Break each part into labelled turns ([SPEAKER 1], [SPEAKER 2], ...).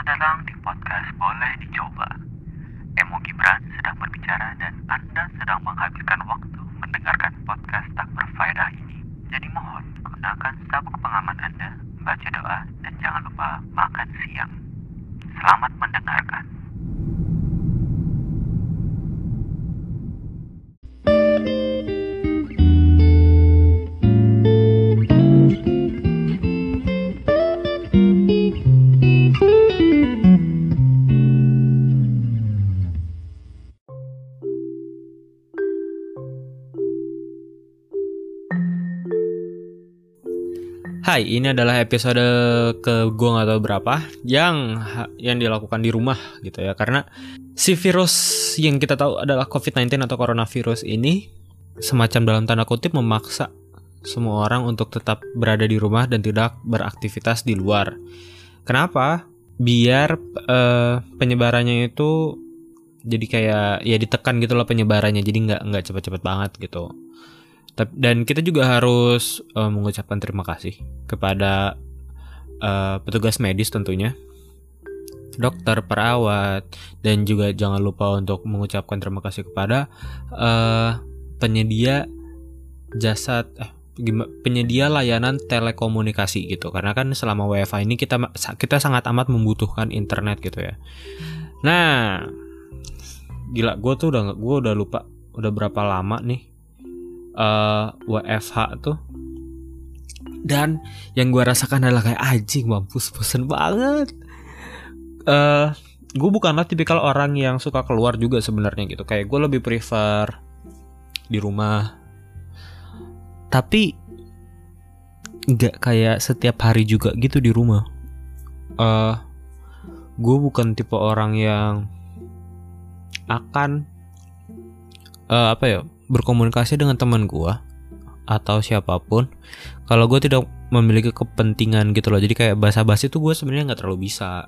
[SPEAKER 1] Selamat datang di podcast Boleh Dicoba. Emo Gibran sedang berbicara dan Anda sedang menghabiskan waktu mendengarkan podcast tak
[SPEAKER 2] Hai, ini adalah episode ke gue nggak tahu berapa yang yang dilakukan di rumah gitu ya karena si virus yang kita tahu adalah COVID-19 atau coronavirus ini semacam dalam tanda kutip memaksa semua orang untuk tetap berada di rumah dan tidak beraktivitas di luar. Kenapa? Biar eh, penyebarannya itu jadi kayak ya ditekan gitu loh penyebarannya jadi nggak nggak cepet-cepet banget gitu. Dan kita juga harus eh, mengucapkan terima kasih kepada eh, petugas medis tentunya, dokter, perawat, dan juga jangan lupa untuk mengucapkan terima kasih kepada eh, penyedia jasa eh, penyedia layanan telekomunikasi gitu. Karena kan selama WiFi ini kita kita sangat amat membutuhkan internet gitu ya. Nah, gila gue tuh udah gue udah lupa udah berapa lama nih eh WFH tuh. Dan yang gue rasakan adalah kayak anjing mampus bosen banget. Eh gue bukanlah tipikal orang yang suka keluar juga sebenarnya gitu. Kayak gue lebih prefer di rumah. Tapi nggak kayak setiap hari juga gitu di rumah. Eh gue bukan tipe orang yang akan eh, apa ya berkomunikasi dengan teman gua atau siapa pun kalau gue tidak memiliki kepentingan gitu loh. Jadi kayak bahasa basi itu gue sebenarnya nggak terlalu bisa.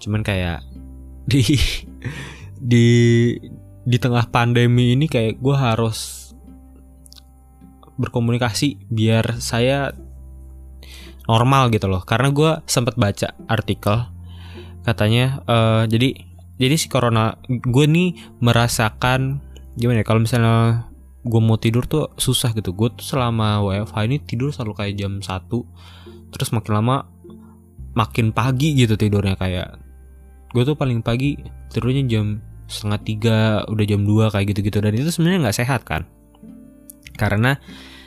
[SPEAKER 2] Cuman kayak di di di tengah pandemi ini kayak gue harus berkomunikasi biar saya normal gitu loh. Karena gue sempat baca artikel katanya eh, jadi jadi si corona gue nih merasakan gimana ya kalau misalnya gue mau tidur tuh susah gitu. Gue tuh selama WFH ini tidur selalu kayak jam 1 terus makin lama makin pagi gitu tidurnya. Kayak gue tuh paling pagi tidurnya jam setengah tiga udah jam 2 kayak gitu-gitu. Dan itu sebenarnya nggak sehat kan? Karena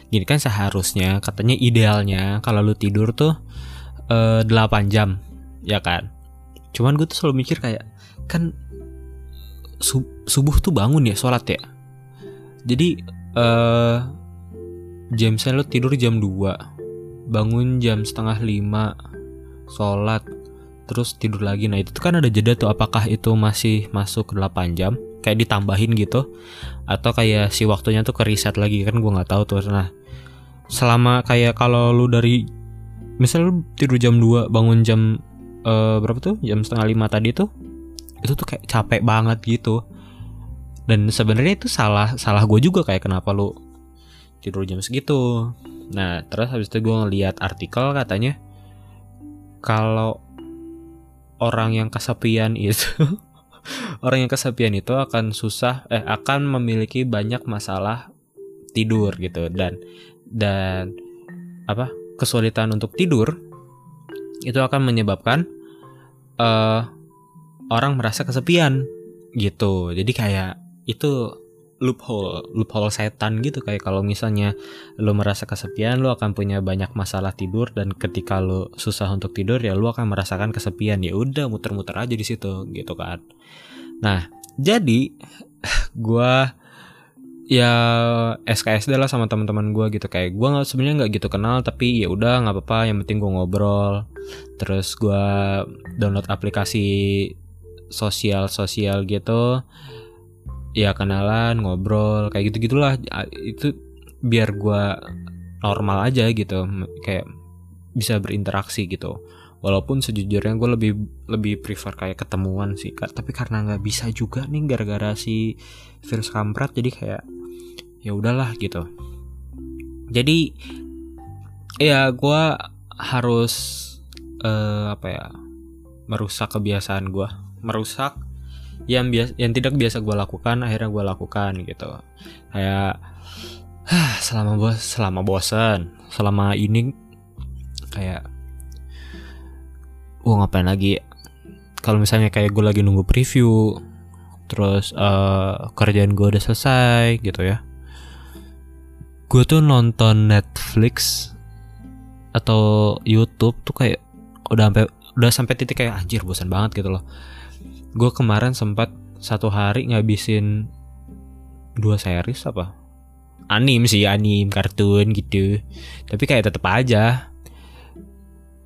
[SPEAKER 2] gini kan seharusnya katanya idealnya kalau lu tidur tuh eh, 8 jam ya kan? Cuman gue tuh selalu mikir kayak kan sub- subuh tuh bangun ya sholat ya? Jadi eh jam saya lo tidur jam 2 bangun jam setengah 5 sholat terus tidur lagi. Nah itu tuh kan ada jeda tuh apakah itu masih masuk ke 8 jam kayak ditambahin gitu atau kayak si waktunya tuh ke reset lagi kan gua nggak tahu tuh. Nah selama kayak kalau lu dari misal lu tidur jam 2 bangun jam eh, berapa tuh? Jam setengah lima tadi tuh itu tuh kayak capek banget gitu. Dan sebenarnya itu salah salah gue juga kayak kenapa lu tidur jam segitu. Nah terus habis itu gue ngeliat artikel katanya kalau orang yang kesepian itu orang yang kesepian itu akan susah eh akan memiliki banyak masalah tidur gitu. Dan dan apa kesulitan untuk tidur itu akan menyebabkan eh orang merasa kesepian gitu. Jadi kayak itu loophole loophole setan gitu. Kayak kalau misalnya lo merasa kesepian lo akan punya banyak masalah tidur. Dan ketika lo susah untuk tidur ya lo akan merasakan kesepian. Ya udah muter-muter aja di situ gitu kan. Nah jadi gua ya SKSD lah sama teman-teman gua gitu. Kayak gua nggak sebenarnya nggak gitu kenal tapi ya udah nggak apa-apa. Yang penting gua ngobrol. Terus gua download aplikasi sosial sosial gitu. Ya kenalan ngobrol kayak gitu gitulah itu biar gua normal aja gitu kayak bisa berinteraksi gitu. Walaupun sejujurnya gue lebih lebih prefer kayak ketemuan sih tapi karena nggak bisa juga nih gara-gara si virus kampret jadi kayak ya udahlah gitu. Jadi ya gua harus eh, apa ya merusak kebiasaan gue merusak yang biasa yang tidak biasa gue lakukan akhirnya gue lakukan gitu. Kayak selama bos selama bosan selama ini kayak gue ngapain lagi? Kalau misalnya kayak gue lagi nunggu preview terus uh, kerjaan gue udah selesai gitu ya. Gue tuh nonton Netflix atau YouTube tuh kayak udah sampai udah sampai titik kayak anjir bosan banget gitu loh gue kemarin sempat satu hari ngabisin dua series apa? Anim sih anim kartun gitu. Tapi kayak tetep aja.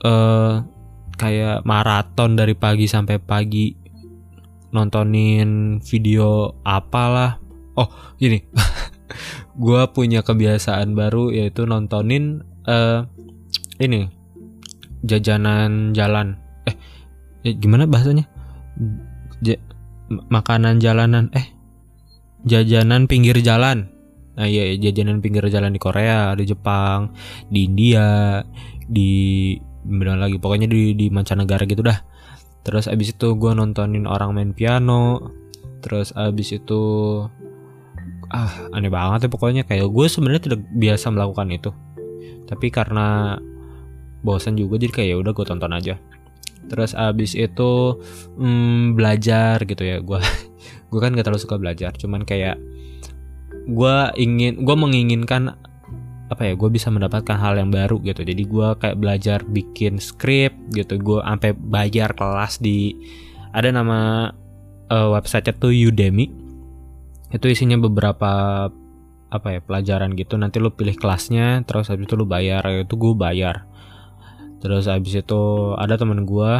[SPEAKER 2] Eh uh, kayak maraton dari pagi sampai pagi nontonin video apalah. Oh gini. Gue punya kebiasaan baru yaitu nontonin uh, ini jajanan jalan. Eh gimana bahasanya J makanan jalanan eh jajanan pinggir jalan. Nah iya jajanan pinggir jalan di Korea di Jepang di India di benar lagi pokoknya di di mancanegara gitu dah. Terus abis itu gue nontonin orang main piano terus abis itu ah aneh banget ya pokoknya kayak gue sebenarnya tidak biasa melakukan itu. Tapi karena bosan juga jadi kayak ya udah gue tonton aja terus abis itu hmm, belajar gitu ya. Gue gue kan gak terlalu suka belajar. Cuman kayak gue ingin gue menginginkan apa ya gue bisa mendapatkan hal yang baru gitu. Jadi gue kayak belajar bikin skrip gitu. Gue sampai bayar kelas di ada nama uh, website tuh Udemy. Itu isinya beberapa apa ya pelajaran gitu. Nanti lu pilih kelasnya terus habis itu lu bayar. Itu gue bayar terus habis itu ada temen gue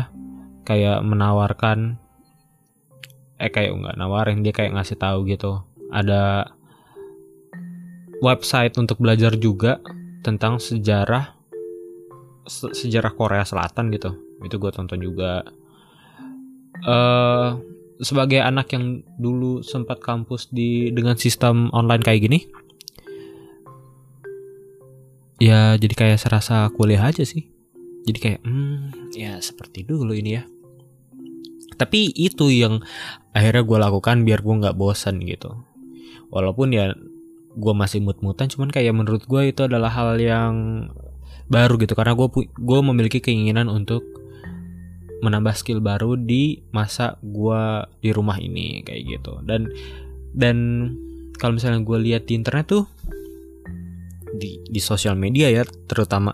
[SPEAKER 2] kayak menawarkan eh kayak nggak nawarin dia kayak ngasih tahu gitu. Ada website untuk belajar juga tentang sejarah sejarah Korea Selatan gitu. Itu gue tonton juga. Uh, sebagai anak yang dulu sempat kampus di dengan sistem online kayak gini ya jadi kayak serasa kuliah aja sih jadi kayak hmm ya seperti dulu ini ya. Tapi itu yang akhirnya gue lakukan biar gue nggak bosan gitu. Walaupun ya gue masih mut-mutan cuman kayak menurut gue itu adalah hal yang baru gitu. Karena gue gue memiliki keinginan untuk menambah skill baru di masa gue di rumah ini kayak gitu. Dan dan kalau misalnya gue lihat di internet tuh di di sosial media ya terutama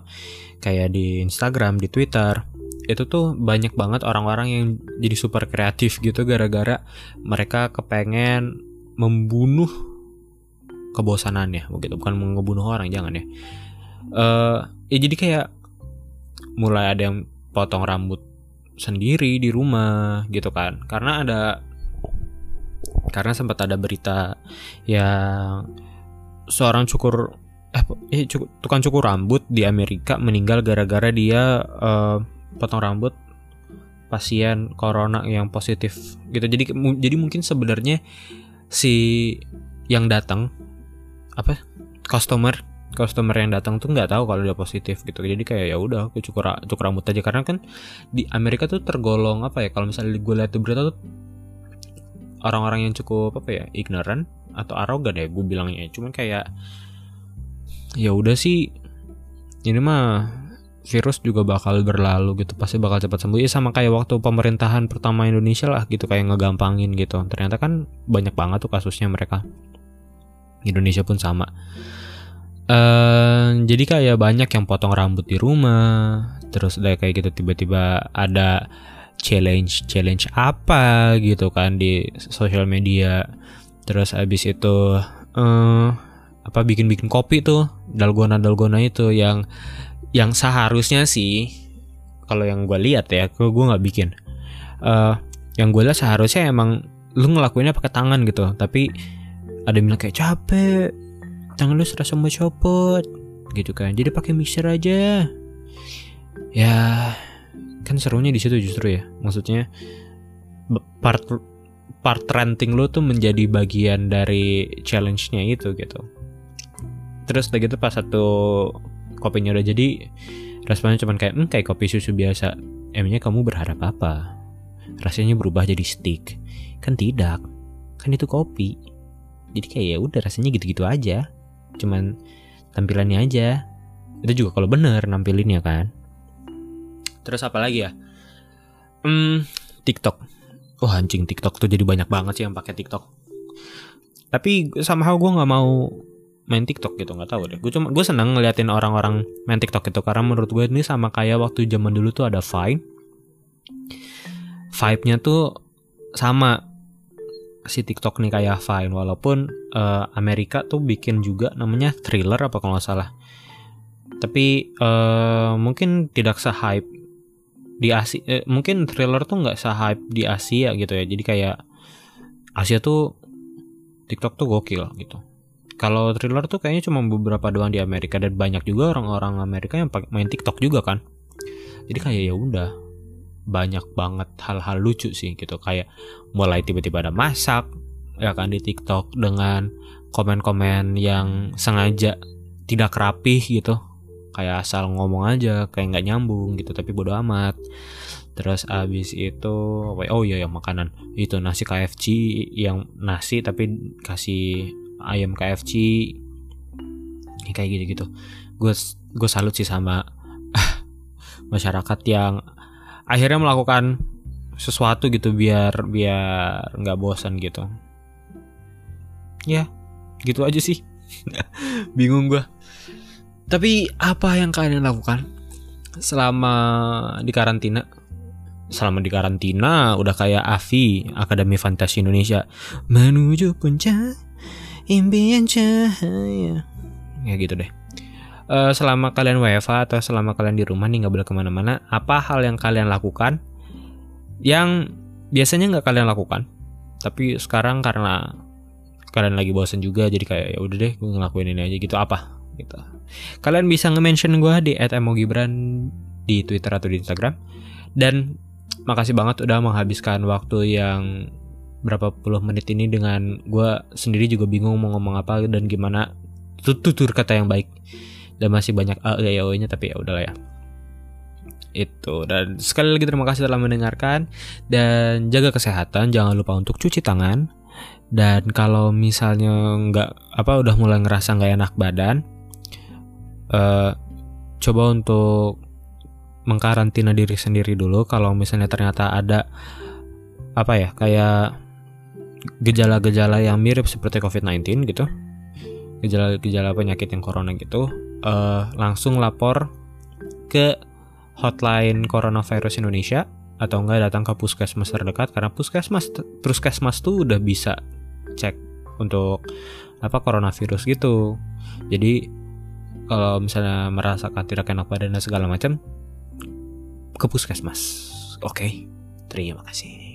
[SPEAKER 2] kayak di Instagram di Twitter itu tuh banyak banget orang-orang yang jadi super kreatif gitu gara-gara mereka kepengen membunuh kebosanannya. Begitu bukan ngebunuh orang jangan ya. Uh, ya jadi kayak mulai ada yang potong rambut sendiri di rumah gitu kan. Karena ada karena sempat ada berita yang seorang cukur eh, eh cukur, tukang cukur rambut di Amerika meninggal gara-gara dia uh, potong rambut pasien corona yang positif gitu. Jadi jadi mungkin sebenarnya si yang datang apa customer customer yang datang tuh nggak tahu kalau dia positif gitu. Jadi kayak ya udah aku cukur cukur rambut aja. Karena kan di Amerika tuh tergolong apa ya kalau misalnya gue lihat berita tuh orang-orang yang cukup apa ya ignorant atau arogan ya gue bilangnya. Cuman kayak ya udah sih. Ini mah virus juga bakal berlalu gitu pasti bakal cepat sembuh. Ya sama kayak waktu pemerintahan pertama Indonesia lah gitu kayak ngegampangin gitu. Ternyata kan banyak banget tuh kasusnya mereka. Indonesia pun sama. Uh, jadi kayak banyak yang potong rambut di rumah, terus udah kayak gitu tiba-tiba ada challenge challenge apa gitu kan di sosial media, terus abis itu uh, apa bikin-bikin kopi tuh dalgona dalgona itu yang yang seharusnya sih kalau yang gue lihat ya, gue nggak bikin. Uh, yang gue lihat seharusnya emang lu ngelakuinnya pakai tangan gitu, tapi ada yang bilang kayak capek tangan lu serasa mau copot gitu kan. Jadi pakai mixer aja. Ya kan serunya di situ justru ya. Maksudnya part part renting lu tuh menjadi bagian dari challenge-nya itu gitu terus udah gitu pas satu kopinya udah jadi responnya cuma kayak hmm, kayak kopi susu biasa. Emangnya kamu berharap apa? Rasanya berubah jadi stick kan tidak. Kan itu kopi. Jadi kayak ya udah rasanya gitu-gitu aja. Cuman tampilannya aja. Itu juga kalau bener nampilinnya kan. Terus apa lagi ya? Hmm TikTok. Wah anjing TikTok tuh jadi banyak banget sih yang pakai TikTok. Tapi somehow gue nggak mau main TikTok gitu nggak tahu deh. Gue cuma gue seneng ngeliatin orang-orang main TikTok itu karena menurut gue ini sama kayak waktu zaman dulu tuh ada Vine vibe-nya tuh sama si TikTok nih kayak Vine walaupun uh, Amerika tuh bikin juga namanya thriller apa kalau salah. Tapi uh, mungkin tidak se-hype di Asia eh, mungkin thriller tuh nggak se-hype di Asia gitu ya. Jadi kayak Asia tuh TikTok tuh gokil gitu kalau thriller tuh kayaknya cuma beberapa doang di Amerika dan banyak juga orang-orang Amerika yang main TikTok juga kan. Jadi kayak ya udah banyak banget hal-hal lucu sih gitu. Kayak mulai tiba-tiba ada masak ya kan di TikTok dengan komen-komen yang sengaja tidak rapih gitu. Kayak asal ngomong aja kayak nggak nyambung gitu tapi bodo amat. Terus abis itu oh iya yang makanan. Itu nasi KFC yang nasi tapi kasih ayam KFC kayak gitu gitu gue gue salut sih sama masyarakat yang akhirnya melakukan sesuatu gitu biar biar nggak bosan gitu. Ya gitu aja sih. Bingung gue tapi apa yang kalian lakukan selama di karantina? Selama di karantina udah kayak Avi Akademi Fantasi Indonesia. Menuju puncak impian cahaya. Ya gitu deh. Uh, selama kalian WFA atau selama kalian di rumah nih nggak boleh ke mana-mana apa hal yang kalian lakukan yang biasanya nggak kalian lakukan? Tapi sekarang karena kalian lagi bosan juga jadi kayak ya udah deh gue ngelakuin ini aja gitu. Apa? Gitu. Kalian bisa nge-mention gue di @emogibran di Twitter atau di Instagram. Dan makasih banget udah menghabiskan waktu yang berapa puluh menit ini dengan gue sendiri juga bingung mau ngomong apa dan gimana tutur kata yang baik. Dan masih banyak a e nya tapi ya udahlah ya. Itu. Dan sekali lagi terima kasih telah mendengarkan. Dan jaga kesehatan jangan lupa untuk cuci tangan. Dan kalau misalnya nggak apa udah mulai ngerasa nggak enak badan uh, coba untuk mengkarantina diri sendiri dulu. Kalau misalnya ternyata ada apa ya kayak gejala-gejala yang mirip seperti COVID-19 gitu, gejala-gejala penyakit yang corona gitu, uh, langsung lapor ke hotline coronavirus Indonesia atau enggak datang ke puskesmas terdekat karena puskesmas puskesmas tuh udah bisa cek untuk apa coronavirus gitu. Jadi kalau misalnya merasakan tidak enak badan dan segala macam ke puskesmas. Oke, okay? terima kasih.